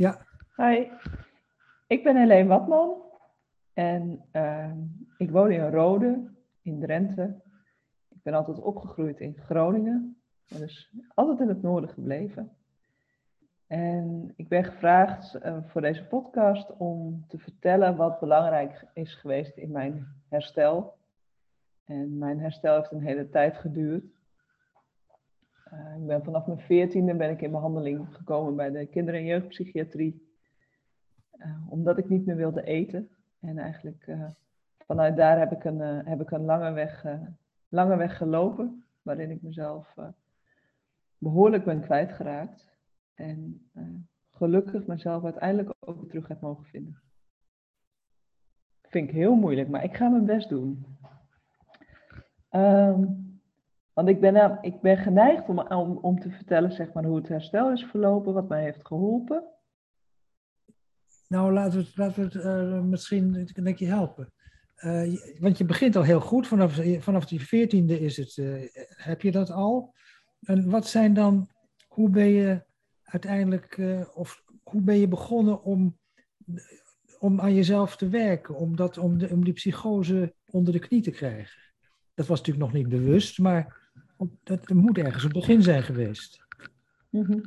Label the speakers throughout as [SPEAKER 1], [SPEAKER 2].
[SPEAKER 1] Ja.
[SPEAKER 2] Hi, ik ben Helene Watman en uh, ik woon in Rode, in Drenthe. Ik ben altijd opgegroeid in Groningen, dus altijd in het noorden gebleven. En ik ben gevraagd uh, voor deze podcast om te vertellen wat belangrijk is geweest in mijn herstel. En mijn herstel heeft een hele tijd geduurd. Uh, ik ben vanaf mijn veertiende ben ik in behandeling gekomen bij de kinder- en jeugdpsychiatrie. Uh, omdat ik niet meer wilde eten. En eigenlijk uh, vanuit daar heb ik een, heb ik een lange, weg, lange weg gelopen. Waarin ik mezelf behoorlijk ben kwijtgeraakt. En gelukkig mezelf uiteindelijk ook terug heb mogen vinden. Vind ik heel moeilijk, maar ik ga mijn best doen. Um, want ik ben, ik ben geneigd om, om, te vertellen zeg maar, hoe het herstel is verlopen, wat mij heeft geholpen.
[SPEAKER 1] Nou, laten we het, laten we uh, misschien denk je helpen. Uh, want je begint al heel goed, vanaf, vanaf die veertiende is het, heb je dat al. En wat zijn dan, hoe ben je uiteindelijk, of hoe ben je begonnen om, om aan jezelf te werken, om, dat, om, de, om die psychose onder de knie te krijgen? Dat was natuurlijk nog niet bewust, maar dat moet ergens een begin zijn geweest.
[SPEAKER 2] -hmm.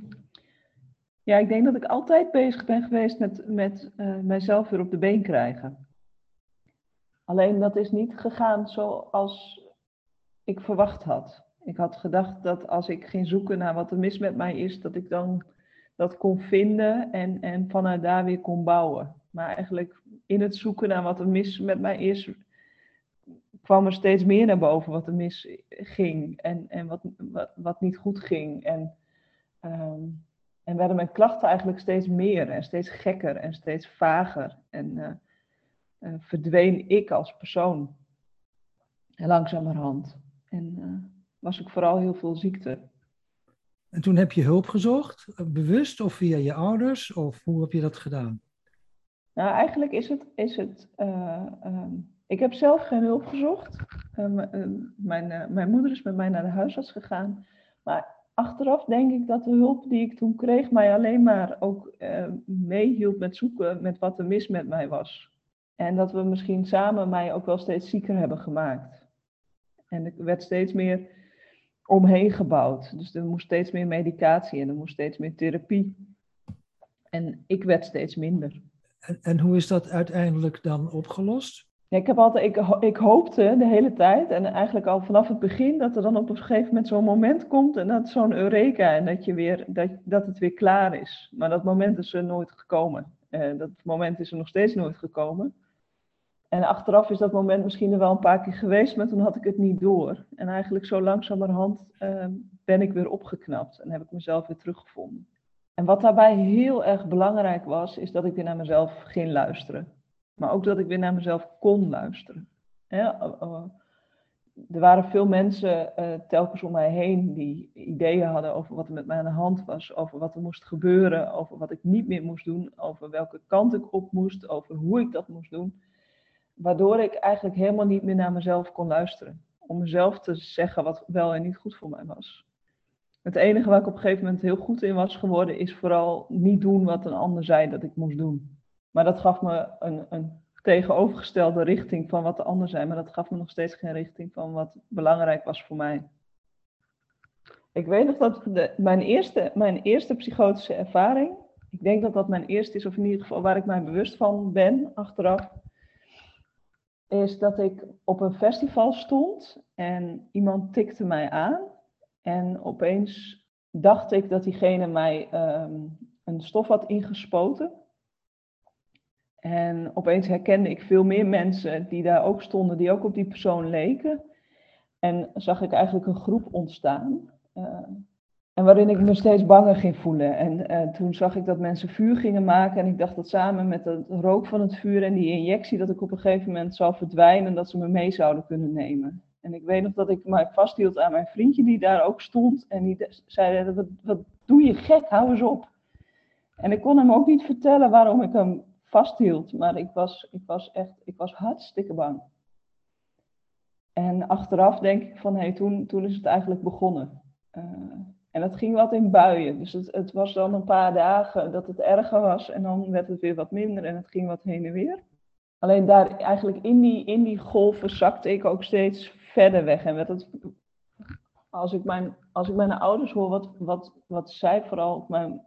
[SPEAKER 2] Ja, ik denk dat ik altijd bezig ben geweest met, met uh, mijzelf weer op de been krijgen. Alleen dat is niet gegaan zoals ik verwacht had. Ik had gedacht dat als ik ging zoeken naar wat er mis met mij is, dat ik dan dat kon vinden en, en vanuit daar weer kon bouwen. Maar eigenlijk in het zoeken naar wat er mis met mij is, kwam er steeds meer naar boven wat er misging en, en wat, wat, wat niet goed ging. En, um, en werden mijn klachten eigenlijk steeds meer en steeds gekker en steeds vager. En uh, uh, verdween ik als persoon langzamerhand. En uh, was ik vooral heel veel ziekte.
[SPEAKER 1] En toen heb je hulp gezocht, bewust of via je ouders, of hoe heb je dat gedaan?
[SPEAKER 2] Nou, eigenlijk is het, is het um, ik heb zelf geen hulp gezocht. Uh, mijn, uh, mijn moeder is met mij naar de huisarts gegaan. Maar achteraf denk ik dat de hulp die ik toen kreeg mij alleen maar ook uh, meehielp met zoeken met wat er mis met mij was. En dat we misschien samen mij ook wel steeds zieker hebben gemaakt. En er werd steeds meer omheen gebouwd. Dus er moest steeds meer medicatie en er moest steeds meer therapie. En ik werd steeds minder.
[SPEAKER 1] En, en hoe is dat uiteindelijk dan opgelost?
[SPEAKER 2] Ik, heb altijd, ik, ik hoopte de hele tijd en eigenlijk al vanaf het begin dat er dan op een gegeven moment zo'n moment komt en dat zo'n eureka en dat, je weer, dat, dat het weer klaar is. Maar dat moment is er nooit gekomen. Uh, dat moment is er nog steeds nooit gekomen. En achteraf is dat moment misschien er wel een paar keer geweest, maar toen had ik het niet door. En eigenlijk zo langzamerhand uh, ben ik weer opgeknapt en heb ik mezelf weer teruggevonden. En wat daarbij heel erg belangrijk was, is dat ik weer naar mezelf ging luisteren. Maar ook dat ik weer naar mezelf kon luisteren. er waren veel mensen uh, telkens om mij heen die ideeën hadden over wat er met mij aan de hand was, over wat er moest gebeuren, over wat ik niet meer moest doen, over welke kant ik op moest, over hoe ik dat moest doen. Waardoor ik eigenlijk helemaal niet meer naar mezelf kon luisteren. Om mezelf te zeggen wat wel en niet goed voor mij was. Het enige waar ik op een gegeven moment heel goed in was geworden, is vooral niet doen wat een ander zei dat ik moest doen. Maar dat gaf me een, een tegenovergestelde richting van wat de ander zei. Maar dat gaf me nog steeds geen richting van wat belangrijk was voor mij. Ik weet nog dat mijn, eerste, mijn eerste psychotische ervaring, ik denk dat dat mijn eerste is, of in ieder geval waar ik mij bewust van ben achteraf, is dat ik op een festival stond en iemand tikte mij aan. En opeens dacht ik dat diegene mij um, een stof had ingespoten. En opeens herkende ik veel meer mensen die daar ook stonden, die ook op die persoon leken. En zag ik eigenlijk een groep ontstaan. Uh, en waarin ik me steeds banger ging voelen. En uh, toen zag ik dat mensen vuur gingen maken. En ik dacht dat samen met de rook van het vuur en die injectie, dat ik op een gegeven moment zou verdwijnen en dat ze me mee zouden kunnen nemen. En ik weet nog dat ik mij vasthield aan mijn vriendje die daar ook stond. En die zei, wat doe je gek, hou eens op. En ik kon hem ook niet vertellen waarom ik hem vasthield. Maar ik was, ik was echt, ik was hartstikke bang. En achteraf denk ik van, hé, hey, toen, toen is het eigenlijk begonnen. Uh, En dat ging wat in buien. Dus het, het was dan een paar dagen dat het erger was en dan werd het weer wat minder en het ging wat heen en weer. Alleen daar eigenlijk in die, in die golven zakte ik ook steeds verder weg. En werd het, als, ik mijn, als ik mijn ouders hoor, wat, wat, wat zij vooral, mijn,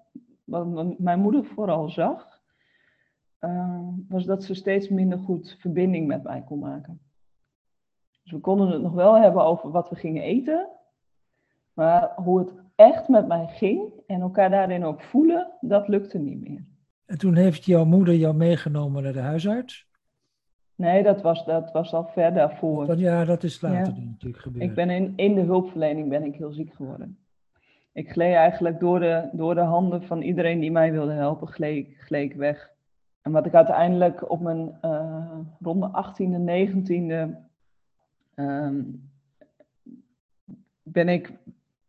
[SPEAKER 2] wat mijn moeder vooral zag, uh, was dat ze steeds minder goed verbinding met mij kon maken. Dus we konden het nog wel hebben over wat we gingen eten. Maar hoe het echt met mij ging en elkaar daarin ook voelen, dat lukte niet meer.
[SPEAKER 1] En toen heeft jouw moeder jou meegenomen naar de huisarts?
[SPEAKER 2] Nee, dat was, dat was al ver daarvoor.
[SPEAKER 1] ja, dat is later natuurlijk gebeurd.
[SPEAKER 2] Ik ben in, in de hulpverlening ben ik heel ziek geworden. Ik gleed eigenlijk door de, door de handen van iedereen die mij wilde helpen, gleed, gleed ik weg. En wat ik uiteindelijk op mijn uh, rond mijn 18e, 19e ben ik,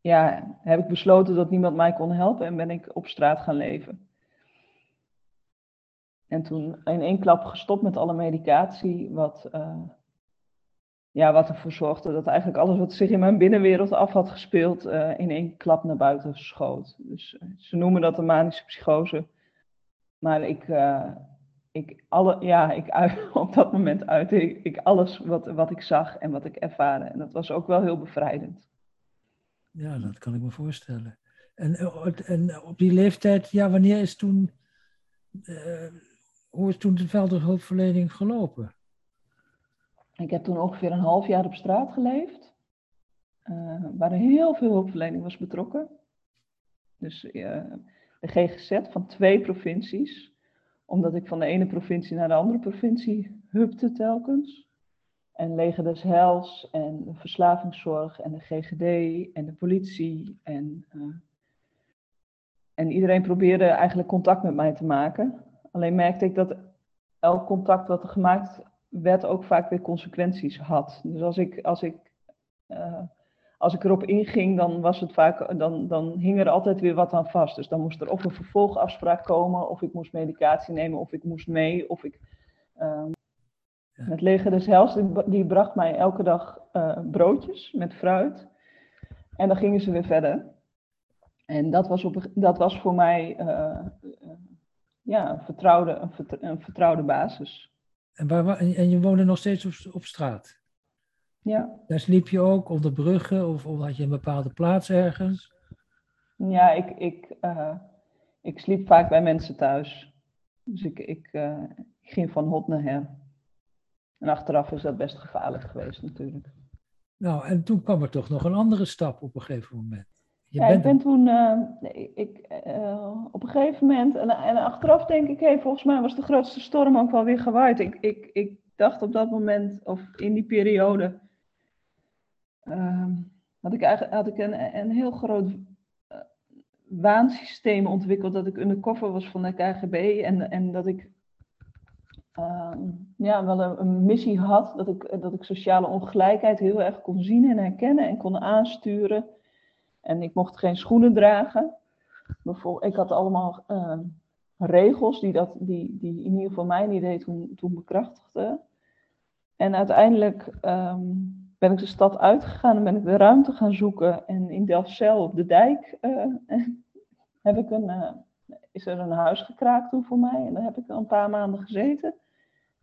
[SPEAKER 2] ja, heb ik besloten dat niemand mij kon helpen en ben ik op straat gaan leven. En toen in één klap gestopt met alle medicatie, wat, uh, ja, wat ervoor zorgde dat eigenlijk alles wat zich in mijn binnenwereld af had gespeeld, uh, in één klap naar buiten schoot. Dus uh, ze noemen dat een manische psychose. Maar ik, ik, alle, ja, ik uit, op dat moment uit ik, ik alles wat, wat ik zag en wat ik ervaarde. En dat was ook wel heel bevrijdend.
[SPEAKER 1] Ja, dat kan ik me voorstellen. En, eh, en op die leeftijd, ja, wanneer is toen, uh, hoe is toen de veldhulpverlening gelopen?
[SPEAKER 2] Ik heb toen ongeveer een half jaar op straat geleefd, uh, waar heel veel hulpverlening was betrokken. Dus de GGZ van twee provincies, omdat ik van de ene provincie naar de andere provincie hupte telkens. En Leger des Heils en de verslavingszorg en de GGD en de politie. En, uh, en iedereen probeerde eigenlijk contact met mij te maken. Alleen merkte ik dat elk contact wat er gemaakt werd ook vaak weer consequenties had. Dus als ik, als ik, uh, als ik erop inging, dan, was het vaak, dan, dan hing er altijd weer wat aan vast. Dus dan moest er of een vervolgafspraak komen, of ik moest medicatie nemen, of ik moest mee, of ik... Uh, het leger des Hels, die, bracht mij elke dag uh, broodjes met fruit. En dan gingen ze weer verder. En dat was, op, dat was voor mij uh, ja, een, vertrouwde, een, een, vertrouwde basis.
[SPEAKER 1] En, waar, en je woonde nog steeds op, op straat?
[SPEAKER 2] Ja.
[SPEAKER 1] Daar sliep je ook onder bruggen of, of had je een bepaalde plaats ergens?
[SPEAKER 2] Ja, ik, ik, uh, ik sliep vaak bij mensen thuis. Dus ik, ik, uh, ik ging van hot naar her. En achteraf is dat best gevaarlijk geweest natuurlijk.
[SPEAKER 1] Nou, en toen kwam er toch nog een andere stap op een gegeven moment.
[SPEAKER 2] Je ja, bent ik ben toen uh, ik, uh, op een gegeven moment, en, en achteraf denk ik, hey, volgens mij was de grootste storm ook wel weer gewaaid. Ik, ik, ik dacht op dat moment, of in die periode, uh, had ik eigenlijk had ik een, een heel groot uh, waansysteem ontwikkeld dat ik undercover was van de KGB en, en dat ik Ehm, ja, wel een, missie had. Dat ik, dat ik sociale ongelijkheid heel erg kon zien en herkennen en kon aansturen. En ik mocht geen schoenen dragen. Ik had allemaal uh, regels die, dat, die, die in ieder geval mijn idee toen, toen bekrachtigden. En uiteindelijk ben ik de stad uitgegaan en ben ik de ruimte gaan zoeken. En in Delfzijl op de dijk uh, heb ik een, uh, is er een huis gekraakt toen voor mij. En daar heb ik een paar maanden gezeten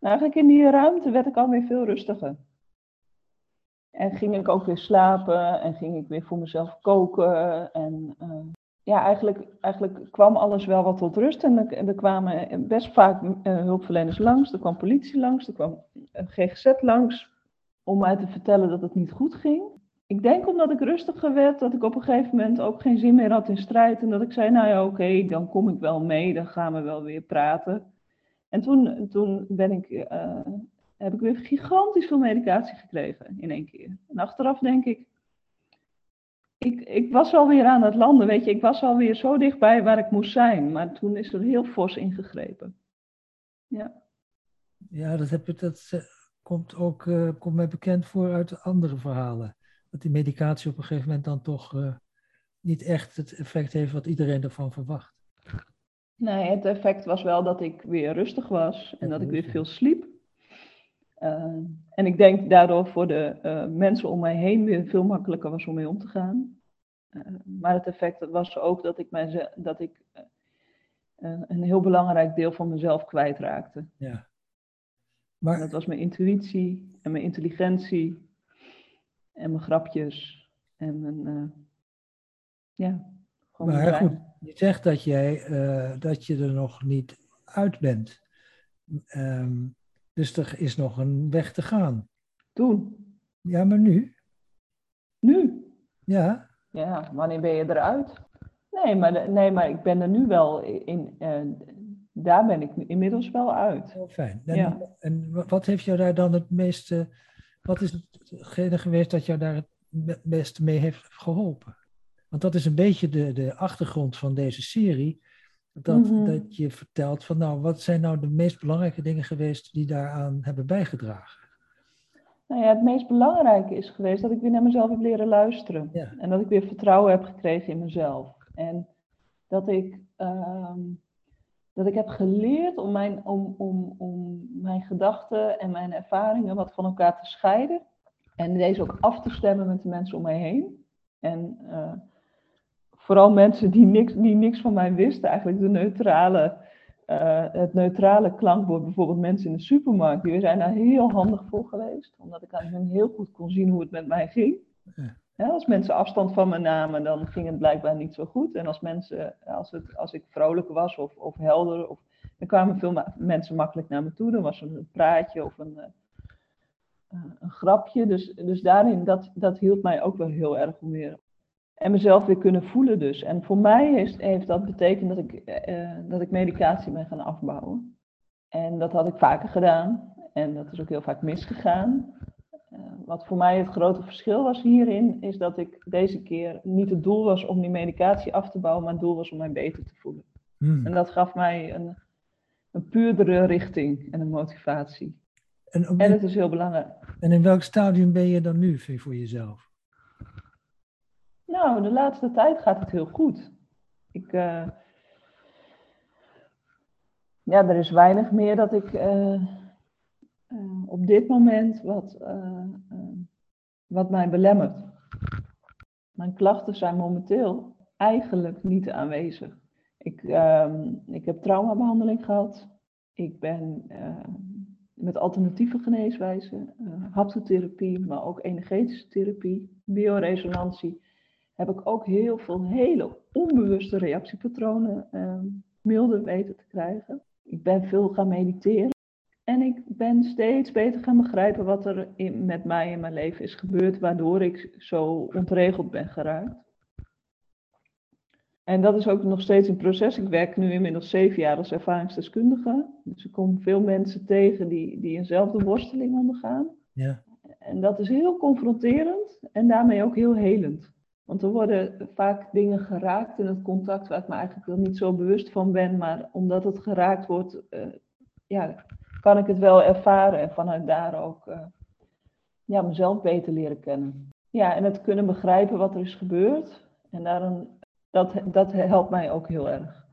[SPEAKER 2] eigenlijk in die ruimte werd ik alweer veel rustiger. En ging ik ook weer slapen en ging ik weer voor mezelf koken. En uh, ja, eigenlijk, eigenlijk kwam alles wel wat tot rust. En er, kwamen best vaak hulpverleners langs. Er kwam politie langs, er kwam GGZ langs. Om mij te vertellen dat het niet goed ging. Ik denk omdat ik rustiger werd, dat ik op een gegeven moment ook geen zin meer had in strijd. En dat ik zei, nou ja, oké, dan kom ik wel mee, dan gaan we wel weer praten. En toen, toen ben ik, uh, heb ik weer gigantisch veel medicatie gekregen in één keer. En achteraf denk ik, ik, ik was alweer aan het landen, weet je, ik was alweer zo dichtbij waar ik moest zijn. Maar toen is er heel fors ingegrepen. Ja.
[SPEAKER 1] Ja, dat, heb, dat eh, komt ook uh, komt mij bekend voor uit andere verhalen. Dat die medicatie op een gegeven moment dan toch uh, niet echt het effect heeft wat iedereen ervan verwacht.
[SPEAKER 2] Nee, het effect was wel dat ik weer rustig was en dat ik weer veel sliep. Uh, en ik denk daardoor voor de mensen om mij heen weer veel makkelijker was om mee om te gaan. maar het effect was ook dat ik, mijn, dat ik een heel belangrijk deel van mezelf kwijtraakte.
[SPEAKER 1] Ja.
[SPEAKER 2] Maar... Dat was mijn intuïtie en mijn intelligentie en mijn grapjes en mijn, ja,
[SPEAKER 1] maar goed, je zegt dat, jij, uh, dat je er nog niet uit bent. Um, dus er is nog een weg te gaan.
[SPEAKER 2] Toen?
[SPEAKER 1] Ja, maar nu?
[SPEAKER 2] Nu?
[SPEAKER 1] Ja.
[SPEAKER 2] Ja, wanneer ben je eruit? Nee, maar, nee, maar ik ben er nu wel in. Uh, daar ben ik inmiddels wel uit.
[SPEAKER 1] Heel fijn. En, ja. en wat heeft jou daar dan het meeste. Wat is hetgene geweest dat jou daar het beste mee heeft geholpen? Want dat is een beetje de, de achtergrond van deze serie. Dat, mhm. dat je vertelt van nou, wat zijn nou de meest belangrijke dingen geweest die daaraan hebben bijgedragen?
[SPEAKER 2] Nou ja, het meest belangrijke is geweest dat ik weer naar mezelf heb leren luisteren. En dat ik weer vertrouwen heb gekregen in mezelf. En dat ik, ehm, dat ik heb geleerd om mijn, om, om, om mijn gedachten en mijn ervaringen wat van elkaar te scheiden. En deze ook af te stemmen met de mensen om mij heen. En uh, vooral mensen die niks, die niks van mij wisten, eigenlijk de neutrale, uh, het neutrale klankwoord, bijvoorbeeld mensen in de supermarkt, die zijn daar heel handig voor geweest, omdat ik aan hun heel goed kon zien hoe het met mij ging. Ja, als mensen afstand van me namen, dan ging het blijkbaar niet zo goed. En als, mensen, als, het, als ik vrolijk was of, of helder, of, dan kwamen veel mensen makkelijk naar me toe. Dan was er een praatje of een, uh, een grapje. Dus, dus daarin, dat, dat hielp mij ook wel heel erg om weer en mezelf weer kunnen voelen dus. En voor mij heeft, heeft dat betekend dat ik, uh, dat ik medicatie ben gaan afbouwen. En dat had ik vaker gedaan. En dat is ook heel vaak misgegaan. Uh, wat voor mij het grote verschil was hierin, is dat ik deze keer niet het doel was om die medicatie af te bouwen, maar het doel was om mij beter te voelen. Hmm. En dat gaf mij een, een puurdere richting en een motivatie. En, en het is heel belangrijk.
[SPEAKER 1] En in welk stadium ben je dan nu voor jezelf?
[SPEAKER 2] Nou, de laatste tijd gaat het heel goed. Ik, uh, ja, er is weinig meer dat ik uh, uh, op dit moment wat, wat mij belemmert. Mijn klachten zijn momenteel eigenlijk niet aanwezig. Ik, ehm, ik heb traumabehandeling gehad. Ik ben met alternatieve geneeswijzen, haptotherapie, maar ook energetische therapie, bioresonantie heb ik ook heel veel hele onbewuste reactiepatronen uh, milder weten te krijgen. Ik ben veel gaan mediteren. En ik ben steeds beter gaan begrijpen wat er in, met mij in mijn leven is gebeurd, waardoor ik zo ontregeld ben geraakt. En dat is ook nog steeds een proces. Ik werk nu inmiddels zeven jaar als ervaringsdeskundige. Dus ik kom veel mensen tegen die, die eenzelfde worsteling ondergaan.
[SPEAKER 1] Ja.
[SPEAKER 2] En dat is heel confronterend en daarmee ook heel helend. Want er worden vaak dingen geraakt in het contact waar ik me eigenlijk wel niet zo bewust van ben, maar omdat het geraakt wordt, uh, ja, kan ik het wel ervaren en vanuit daar ook uh, ja, mezelf beter leren kennen. Ja, en het kunnen begrijpen wat er is gebeurd. En daarom, dat, dat helpt mij ook heel erg.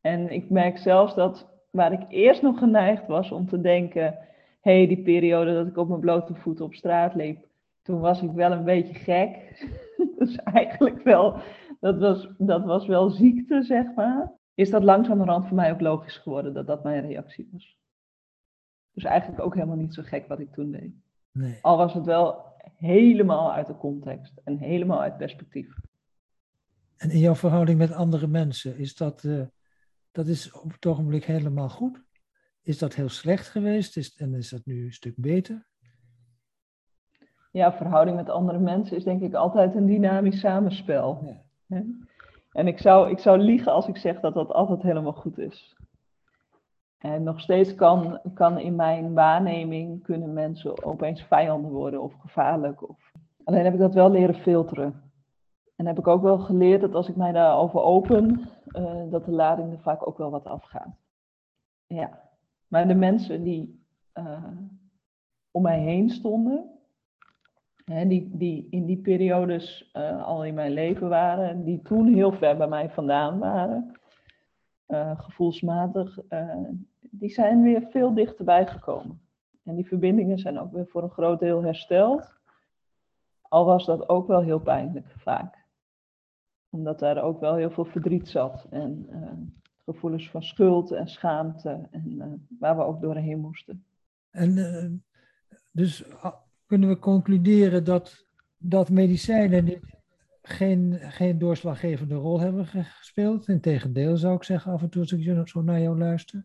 [SPEAKER 2] En ik merk zelfs dat waar ik eerst nog geneigd was om te denken, hé, hey, die periode dat ik op mijn blote voeten op straat liep, toen was ik wel een beetje gek. dus eigenlijk wel, dat was, dat was wel ziekte, zeg maar. Is dat langzamerhand voor mij ook logisch geworden dat dat mijn reactie was. Dus eigenlijk ook helemaal niet zo gek wat ik toen deed.
[SPEAKER 1] Nee.
[SPEAKER 2] Al was het wel helemaal uit de context en helemaal uit perspectief.
[SPEAKER 1] En in jouw verhouding met andere mensen, is dat, uh, dat is op het ogenblik helemaal goed? Is dat heel slecht geweest is, en is dat nu een stuk beter?
[SPEAKER 2] ja, verhouding met andere mensen is denk ik altijd een dynamisch samenspel. Ja. En ik zou, ik zou liegen als ik zeg dat dat altijd helemaal goed is. En nog steeds kan, kan in mijn waarneming kunnen mensen opeens vijanden worden of gevaarlijk. Of... Alleen heb ik dat wel leren filteren. En heb ik ook wel geleerd dat als ik mij daarover open, uh, dat de lading er vaak ook wel wat afgaat. Ja, maar de mensen die uh, om mij heen stonden, die, die in die periodes uh, al in mijn leven waren, die toen heel ver bij mij vandaan waren, uh, gevoelsmatig, uh, die zijn weer veel dichterbij gekomen. En die verbindingen zijn ook weer voor een groot deel hersteld. Al was dat ook wel heel pijnlijk vaak. Omdat daar ook wel heel veel verdriet zat. En gevoelens van schuld en schaamte. En waar we ook doorheen moesten.
[SPEAKER 1] En uh, dus kunnen we concluderen dat, dat medicijnen geen, geen doorslaggevende rol hebben gespeeld. Integendeel zou ik zeggen, af en toe als ik zo naar jou luister.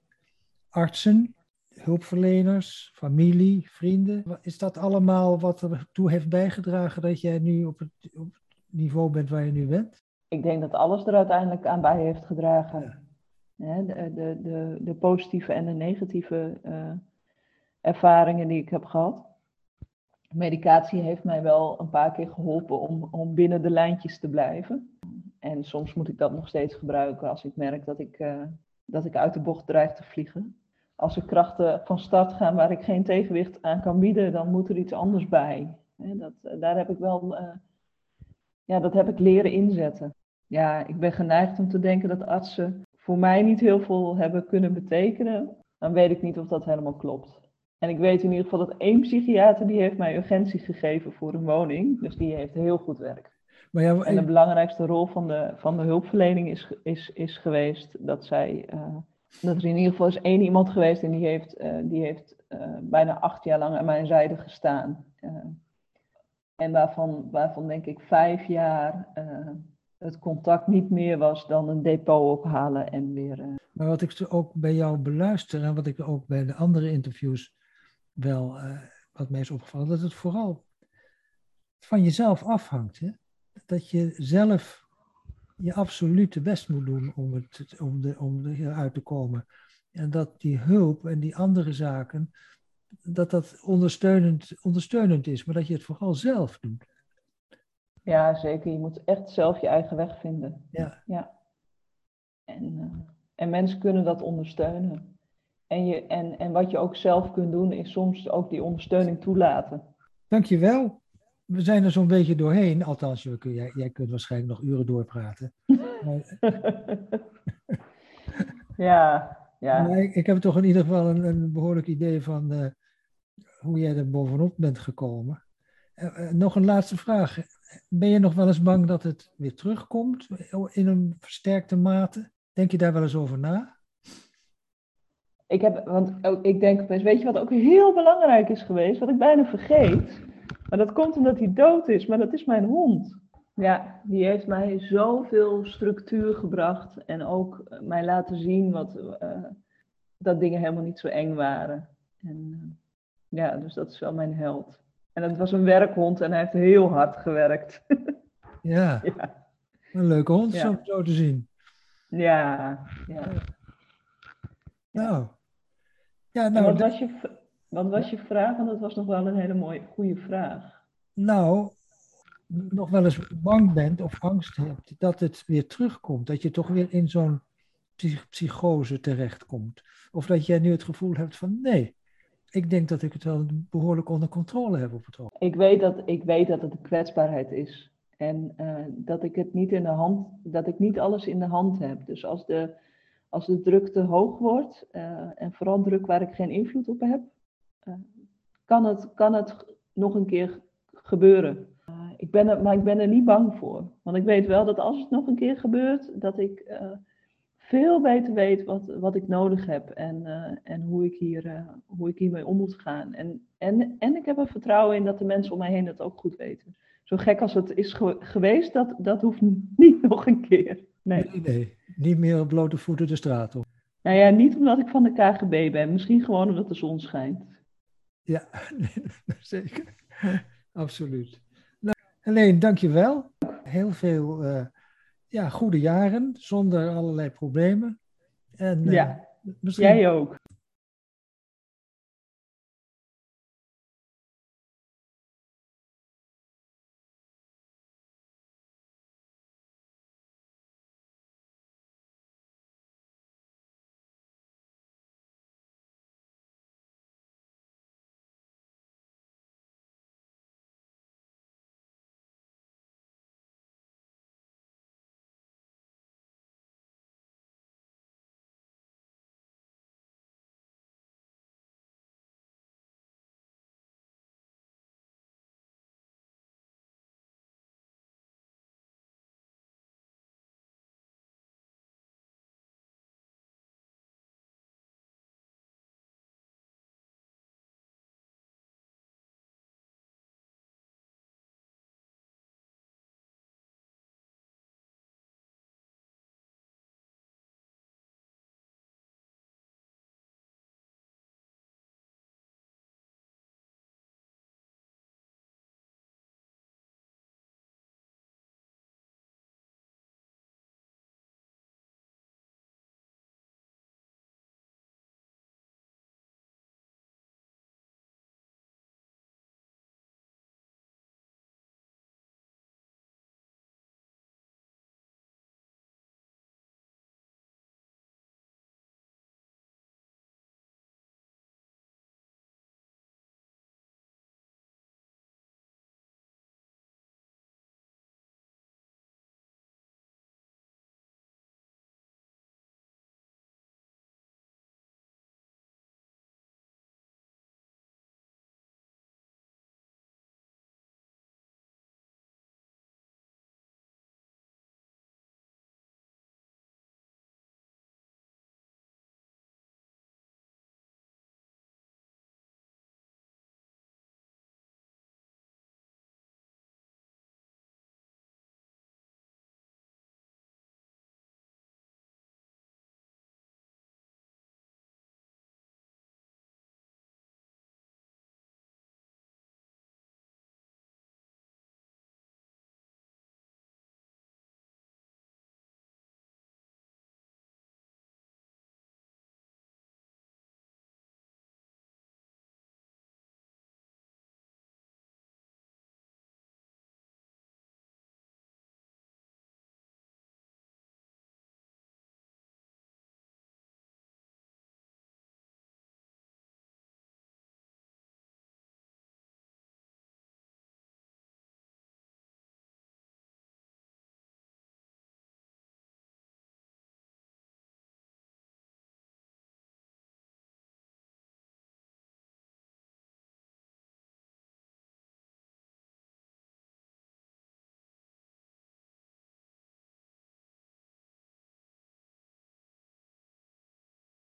[SPEAKER 1] Artsen, hulpverleners, familie, vrienden. Is dat allemaal wat ertoe heeft bijgedragen dat jij nu op het, op het niveau bent waar je nu bent?
[SPEAKER 2] Ik denk dat alles er uiteindelijk aan bij heeft gedragen. Ja. de, de, de, de, positieve en de negatieve uh, ervaringen die ik heb gehad medicatie heeft mij wel een paar keer geholpen om, om binnen de lijntjes te blijven. En soms moet ik dat nog steeds gebruiken als ik merk dat ik, uh, dat ik uit de bocht dreig te vliegen. Als er krachten van start gaan waar ik geen tegenwicht aan kan bieden, dan moet er iets anders bij. dat, uh, daar heb ik wel, uh, ja, dat heb ik leren inzetten. Ja, ik ben geneigd om te denken dat artsen voor mij niet heel veel hebben kunnen betekenen. Dan weet ik niet of dat helemaal klopt. En ik weet in ieder geval dat één psychiater die heeft mij urgentie gegeven voor een woning. Dus die heeft heel goed werk. Maar ja, en de belangrijkste rol van de, van de hulpverlening is, is, is geweest dat zij. Uh, dat er in ieder geval is één iemand geweest en die heeft, uh, die heeft uh, bijna acht jaar lang aan mijn zijde gestaan. en waarvan, waarvan denk ik vijf jaar het contact niet meer was dan een depot ophalen en weer.
[SPEAKER 1] Maar wat ik ook bij jou beluister en wat ik ook bij de andere interviews wel uh, wat mij is opgevallen, dat het vooral van jezelf afhangt. Hè? Dat je zelf je absolute best moet doen om, het, om, de, om eruit te komen. En dat die hulp en die andere zaken, dat dat ondersteunend, ondersteunend is, maar dat je het vooral zelf doet.
[SPEAKER 2] Ja, zeker. Je moet echt zelf je eigen weg vinden.
[SPEAKER 1] Ja.
[SPEAKER 2] ja. En, uh, en mensen kunnen dat ondersteunen. En, je, en, en wat je ook zelf kunt doen, is soms ook die ondersteuning toelaten.
[SPEAKER 1] Dankjewel. We zijn er zo'n beetje doorheen. Althans, jij, jij kunt waarschijnlijk nog uren doorpraten.
[SPEAKER 2] ja, ja.
[SPEAKER 1] Maar ik, ik, heb toch in ieder geval een, een behoorlijk idee van uh, hoe jij er bovenop bent gekomen. Uh, uh, nog een laatste vraag. Ben je nog wel eens bang dat het weer terugkomt in een versterkte mate? Denk je daar wel eens over na?
[SPEAKER 2] Ik heb, want ik denk weet je wat ook heel belangrijk is geweest, wat ik bijna vergeet? Maar dat komt omdat hij dood is, maar dat is mijn hond. Ja, die heeft mij zoveel structuur gebracht en ook mij laten zien wat, uh, dat dingen helemaal niet zo eng waren. En uh, ja, dus dat is wel mijn held. En het was een werkhond en hij heeft heel hard gewerkt.
[SPEAKER 1] ja. ja. een leuke hond ja. zo te zien.
[SPEAKER 2] Ja, ja.
[SPEAKER 1] Nou, ja, nou,
[SPEAKER 2] wat, was je, wat was je vraag? Want dat was nog wel een hele mooie, goede vraag.
[SPEAKER 1] Nou, nog wel eens bang bent of angst hebt dat het weer terugkomt. Dat je toch weer in zo'n psychose terechtkomt. Of dat jij nu het gevoel hebt van nee, ik denk dat ik het wel behoorlijk onder controle heb op het ogenblik.
[SPEAKER 2] Ik weet dat, ik weet dat het een kwetsbaarheid is. En uh, dat ik het niet in de hand, dat ik niet alles in de hand heb. Dus als de, als de druk te hoog wordt, uh, en vooral druk waar ik geen invloed op heb, uh, kan, het, kan het nog een keer gebeuren. Uh, ik ben er, maar ik ben er niet bang voor. Want ik weet wel dat als het nog een keer gebeurt, dat ik veel beter weet wat, wat ik nodig heb en, en hoe, ik hier, hoe ik hiermee om moet gaan. En, en, en ik heb er vertrouwen in dat de mensen om mij heen dat ook goed weten. Zo gek als het is geweest, dat, dat hoeft niet nog een keer. Nee.
[SPEAKER 1] nee, nee. Niet meer op blote voeten de straat op.
[SPEAKER 2] Nou ja, niet omdat ik van de KGB ben. Misschien gewoon omdat de zon schijnt.
[SPEAKER 1] Ja, zeker. Absoluut. Nou, Helene, dankjewel. Heel veel uh, ja, goede jaren, zonder allerlei problemen.
[SPEAKER 2] En, uh, ja, misschien... jij ook.